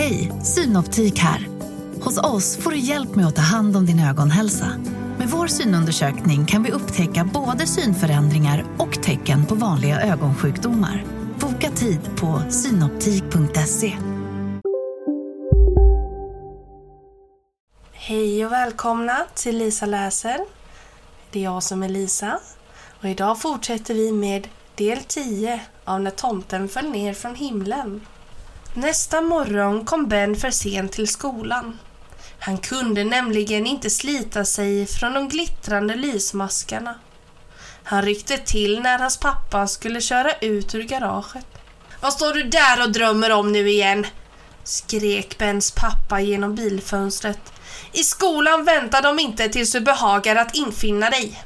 Hej, Synoptik här. Hos oss får du hjälp med att ta hand om din ögonhälsa. Med vår synundersökning kan vi upptäcka både synförändringar och tecken på vanliga ögonsjukdomar. Boka tid på synoptik.se. Hej och välkomna till Lisa läser. Det är jag som är Lisa och idag fortsätter vi med del 10 av När tomten föll ner från himlen. Nästa morgon kom Ben för sent till skolan. Han kunde nämligen inte slita sig från de glittrande lysmaskarna. Han ryckte till när hans pappa skulle köra ut ur garaget. Vad står du där och drömmer om nu igen? skrek Bens pappa genom bilfönstret. I skolan väntar de inte tills du behagar att infinna dig.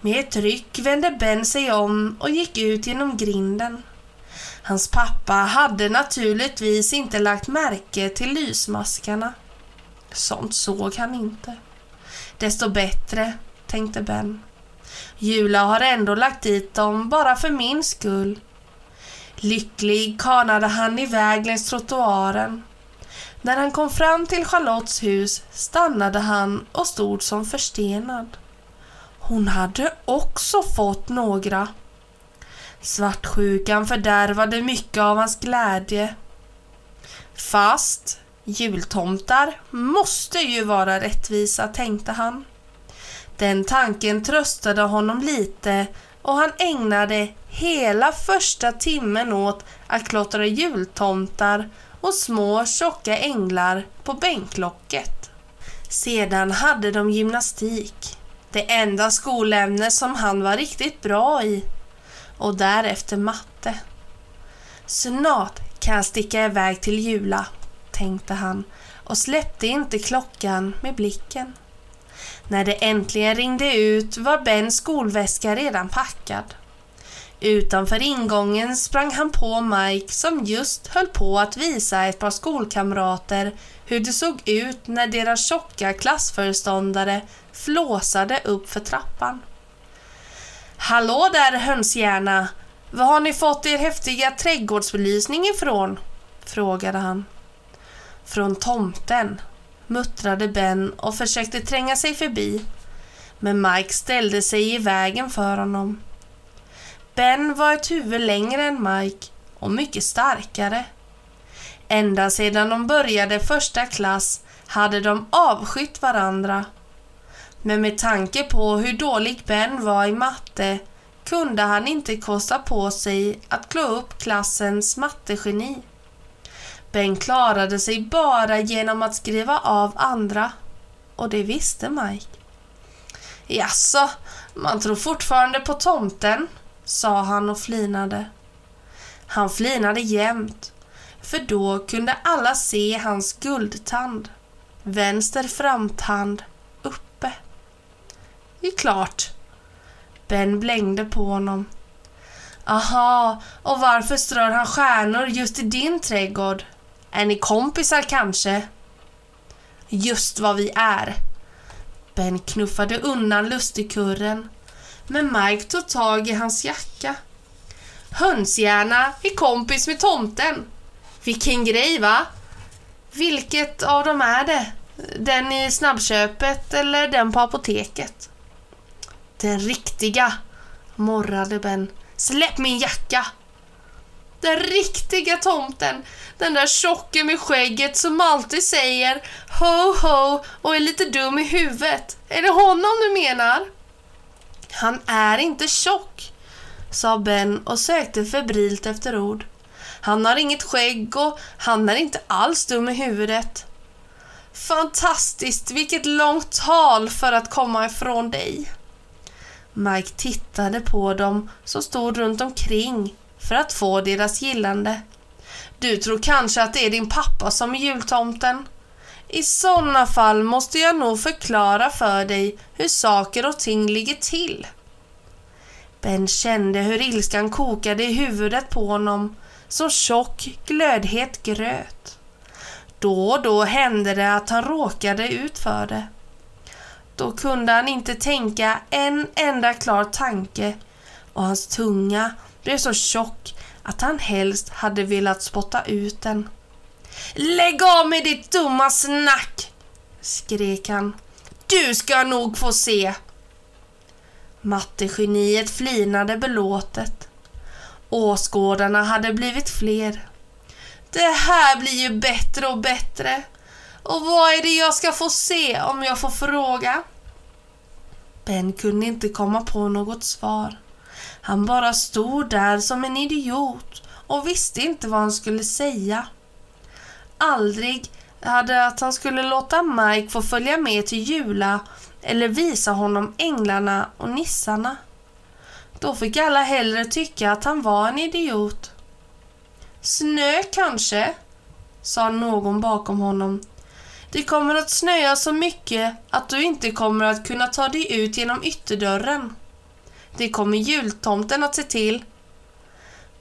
Med ett ryck vände Ben sig om och gick ut genom grinden. Hans pappa hade naturligtvis inte lagt märke till lysmaskarna. Sånt såg han inte. Desto bättre, tänkte Ben. Jula har ändå lagt dit dem bara för min skull. Lycklig kanade han iväg längs trottoaren. När han kom fram till Charlottes hus stannade han och stod som förstenad. Hon hade också fått några. Svartsjukan fördärvade mycket av hans glädje. Fast jultomtar måste ju vara rättvisa, tänkte han. Den tanken tröstade honom lite och han ägnade hela första timmen åt att klottra jultomtar och små tjocka änglar på bänklocket. Sedan hade de gymnastik, det enda skolämne som han var riktigt bra i och därefter matte. Snart kan jag sticka iväg till Jula, tänkte han och släppte inte klockan med blicken. När det äntligen ringde ut var Bens skolväska redan packad. Utanför ingången sprang han på Mike som just höll på att visa ett par skolkamrater hur det såg ut när deras tjocka klassföreståndare flåsade upp för trappan. Hallå där hönshjärna! Var har ni fått er häftiga trädgårdsbelysning ifrån? frågade han. Från tomten, muttrade Ben och försökte tränga sig förbi. Men Mike ställde sig i vägen för honom. Ben var ett huvud längre än Mike och mycket starkare. Ända sedan de började första klass hade de avskytt varandra. Men med tanke på hur dålig Ben var i matte kunde han inte kosta på sig att klå upp klassens mattegeni. Ben klarade sig bara genom att skriva av andra och det visste Mike. Jaså, man tror fortfarande på tomten, sa han och flinade. Han flinade jämt, för då kunde alla se hans guldtand, vänster framtand är klart. Ben blängde på honom. Aha, och varför strör han stjärnor just i din trädgård? Är ni kompisar kanske? Just vad vi är. Ben knuffade undan lustigkurren, men Mike tog tag i hans jacka. Hönshjärna är kompis med tomten. Vilken grej va? Vilket av dem är det? Den i snabbköpet eller den på apoteket? Den riktiga, morrade Ben. Släpp min jacka! Den riktiga tomten, den där tjocke med skägget som alltid säger ho ho och är lite dum i huvudet. Är det honom du menar? Han är inte tjock, sa Ben och sökte febrilt efter ord. Han har inget skägg och han är inte alls dum i huvudet. Fantastiskt, vilket långt tal för att komma ifrån dig. Mike tittade på dem som stod runt omkring för att få deras gillande. Du tror kanske att det är din pappa som är jultomten? I sådana fall måste jag nog förklara för dig hur saker och ting ligger till. Ben kände hur ilskan kokade i huvudet på honom som tjock, glödhet gröt. Då och då hände det att han råkade ut för det. Då kunde han inte tänka en enda klar tanke och hans tunga blev så tjock att han helst hade velat spotta ut den. Lägg av med ditt dumma snack! skrek han. Du ska nog få se! Mattegeniet flinade belåtet. Åskådarna hade blivit fler. Det här blir ju bättre och bättre. Och vad är det jag ska få se om jag får fråga? Ben kunde inte komma på något svar. Han bara stod där som en idiot och visste inte vad han skulle säga. Aldrig hade att han skulle låta Mike få följa med till Jula eller visa honom änglarna och nissarna. Då fick alla hellre tycka att han var en idiot. Snö kanske, sa någon bakom honom. Det kommer att snöa så mycket att du inte kommer att kunna ta dig ut genom ytterdörren. Det kommer jultomten att se till.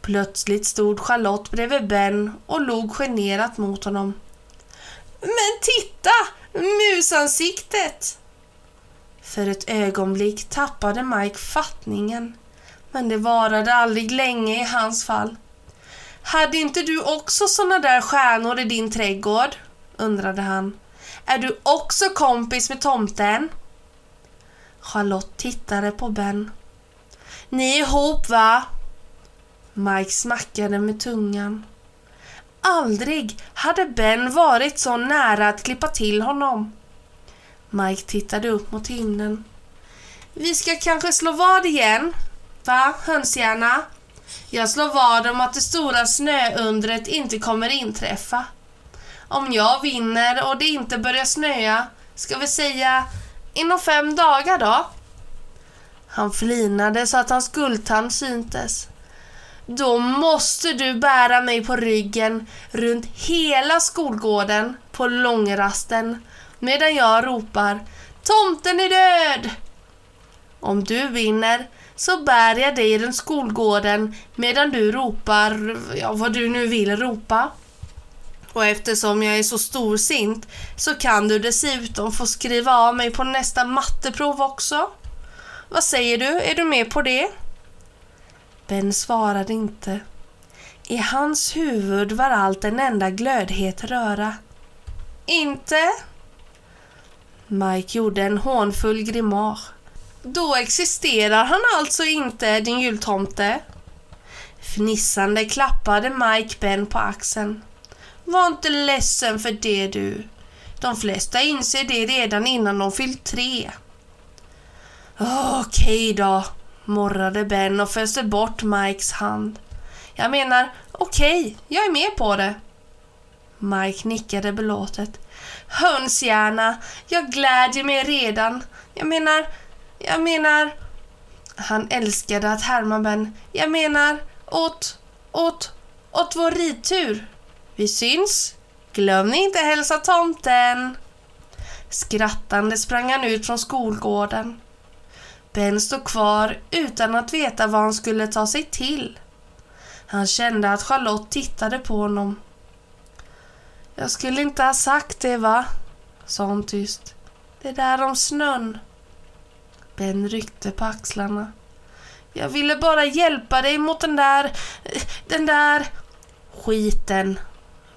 Plötsligt stod Charlotte bredvid Ben och log generat mot honom. Men titta! Musansiktet! För ett ögonblick tappade Mike fattningen. Men det varade aldrig länge i hans fall. Hade inte du också såna där stjärnor i din trädgård? Undrade han. Är du också kompis med tomten? Charlotte tittade på Ben. Ni är ihop va? Mike smackade med tungan. Aldrig hade Ben varit så nära att klippa till honom. Mike tittade upp mot himlen. Vi ska kanske slå vad igen? Va, hönshjärna? Jag slår vad om att det stora snöundret inte kommer inträffa. Om jag vinner och det inte börjar snöa, ska vi säga inom fem dagar då? Han flinade så att hans guldtand syntes. Då måste du bära mig på ryggen runt hela skolgården på långrasten medan jag ropar Tomten är död! Om du vinner så bär jag dig runt skolgården medan du ropar, ja vad du nu vill ropa. Och eftersom jag är så storsint så kan du dessutom få skriva av mig på nästa matteprov också. Vad säger du? Är du med på det? Ben svarade inte. I hans huvud var allt en enda glödhet röra. Inte? Mike gjorde en hånfull grimas. Då existerar han alltså inte, din jultomte? Fnissande klappade Mike Ben på axeln. Var inte ledsen för det du. De flesta inser det redan innan de fyllt tre. Okej okay då, morrade Ben och föste bort Mikes hand. Jag menar, okej, okay, jag är med på det. Mike nickade belåtet. Hönshjärna, jag glädjer mig redan. Jag menar, jag menar... Han älskade att härma Ben. Jag menar, åt, åt, åt vår ridtur. Vi syns. Glöm inte hälsa tomten. Skrattande sprang han ut från skolgården. Ben stod kvar utan att veta vad han skulle ta sig till. Han kände att Charlotte tittade på honom. Jag skulle inte ha sagt det va? sa hon tyst. Det där om snön. Ben ryckte på axlarna. Jag ville bara hjälpa dig mot den där... Den där... Skiten,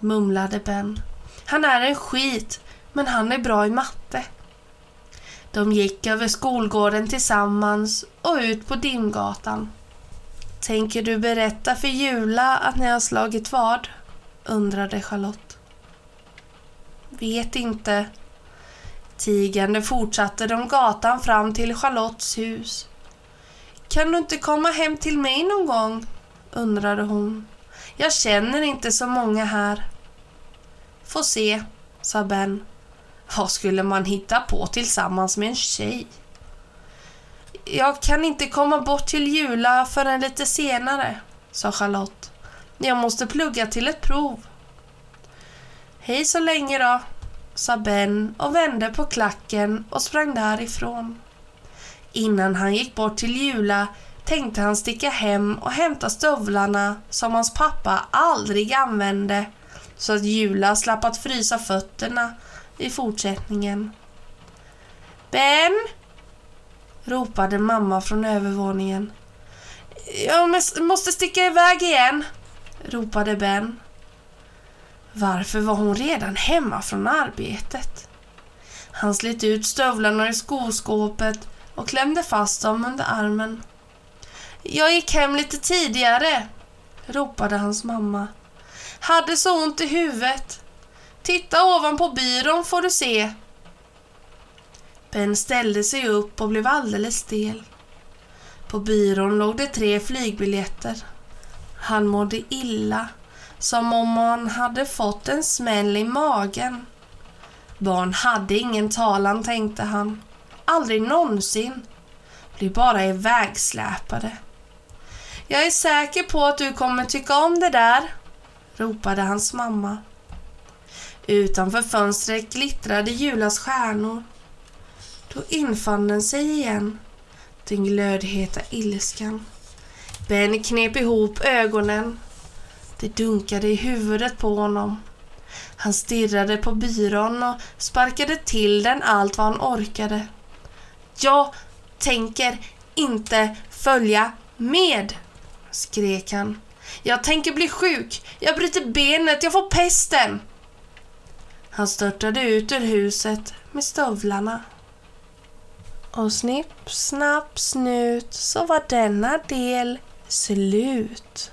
mumlade Ben. Han är en skit, men han är bra i matte. De gick över skolgården tillsammans och ut på Dimgatan. Tänker du berätta för Jula att ni har slagit vad? undrade Charlotte. Vet inte. Tigande fortsatte de gatan fram till Charlottes hus. Kan du inte komma hem till mig någon gång? undrade hon. Jag känner inte så många här. Få se, sa Ben. Vad skulle man hitta på tillsammans med en tjej? Jag kan inte komma bort till Jula förrän lite senare, sa Charlotte. Jag måste plugga till ett prov. Hej så länge då, sa Ben och vände på klacken och sprang därifrån. Innan han gick bort till Jula tänkte han sticka hem och hämta stövlarna som hans pappa aldrig använde så att Jula slapp att frysa fötterna i fortsättningen. Ben! ropade mamma från övervåningen. Jag måste sticka iväg igen, ropade Ben. Varför var hon redan hemma från arbetet? Han slet ut stövlarna i skoskåpet och klämde fast dem under armen. Jag gick hem lite tidigare, ropade hans mamma. Hade så ont i huvudet. Titta ovanpå byrån får du se. Ben ställde sig upp och blev alldeles stel. På byrån låg det tre flygbiljetter. Han mådde illa, som om han hade fått en smäll i magen. Barn hade ingen talan, tänkte han. Aldrig någonsin. Blir bara ivägsläpade. Jag är säker på att du kommer tycka om det där, ropade hans mamma. Utanför fönstret glittrade Julas stjärnor. Då infann den sig igen, den glödheta ilskan. Ben knep ihop ögonen. Det dunkade i huvudet på honom. Han stirrade på byrån och sparkade till den allt vad han orkade. Jag tänker inte följa med, skrek han. Jag tänker bli sjuk. Jag bryter benet. Jag får pesten. Han störtade ut ur huset med stövlarna. Och snipp, snapp, snut så var denna del slut.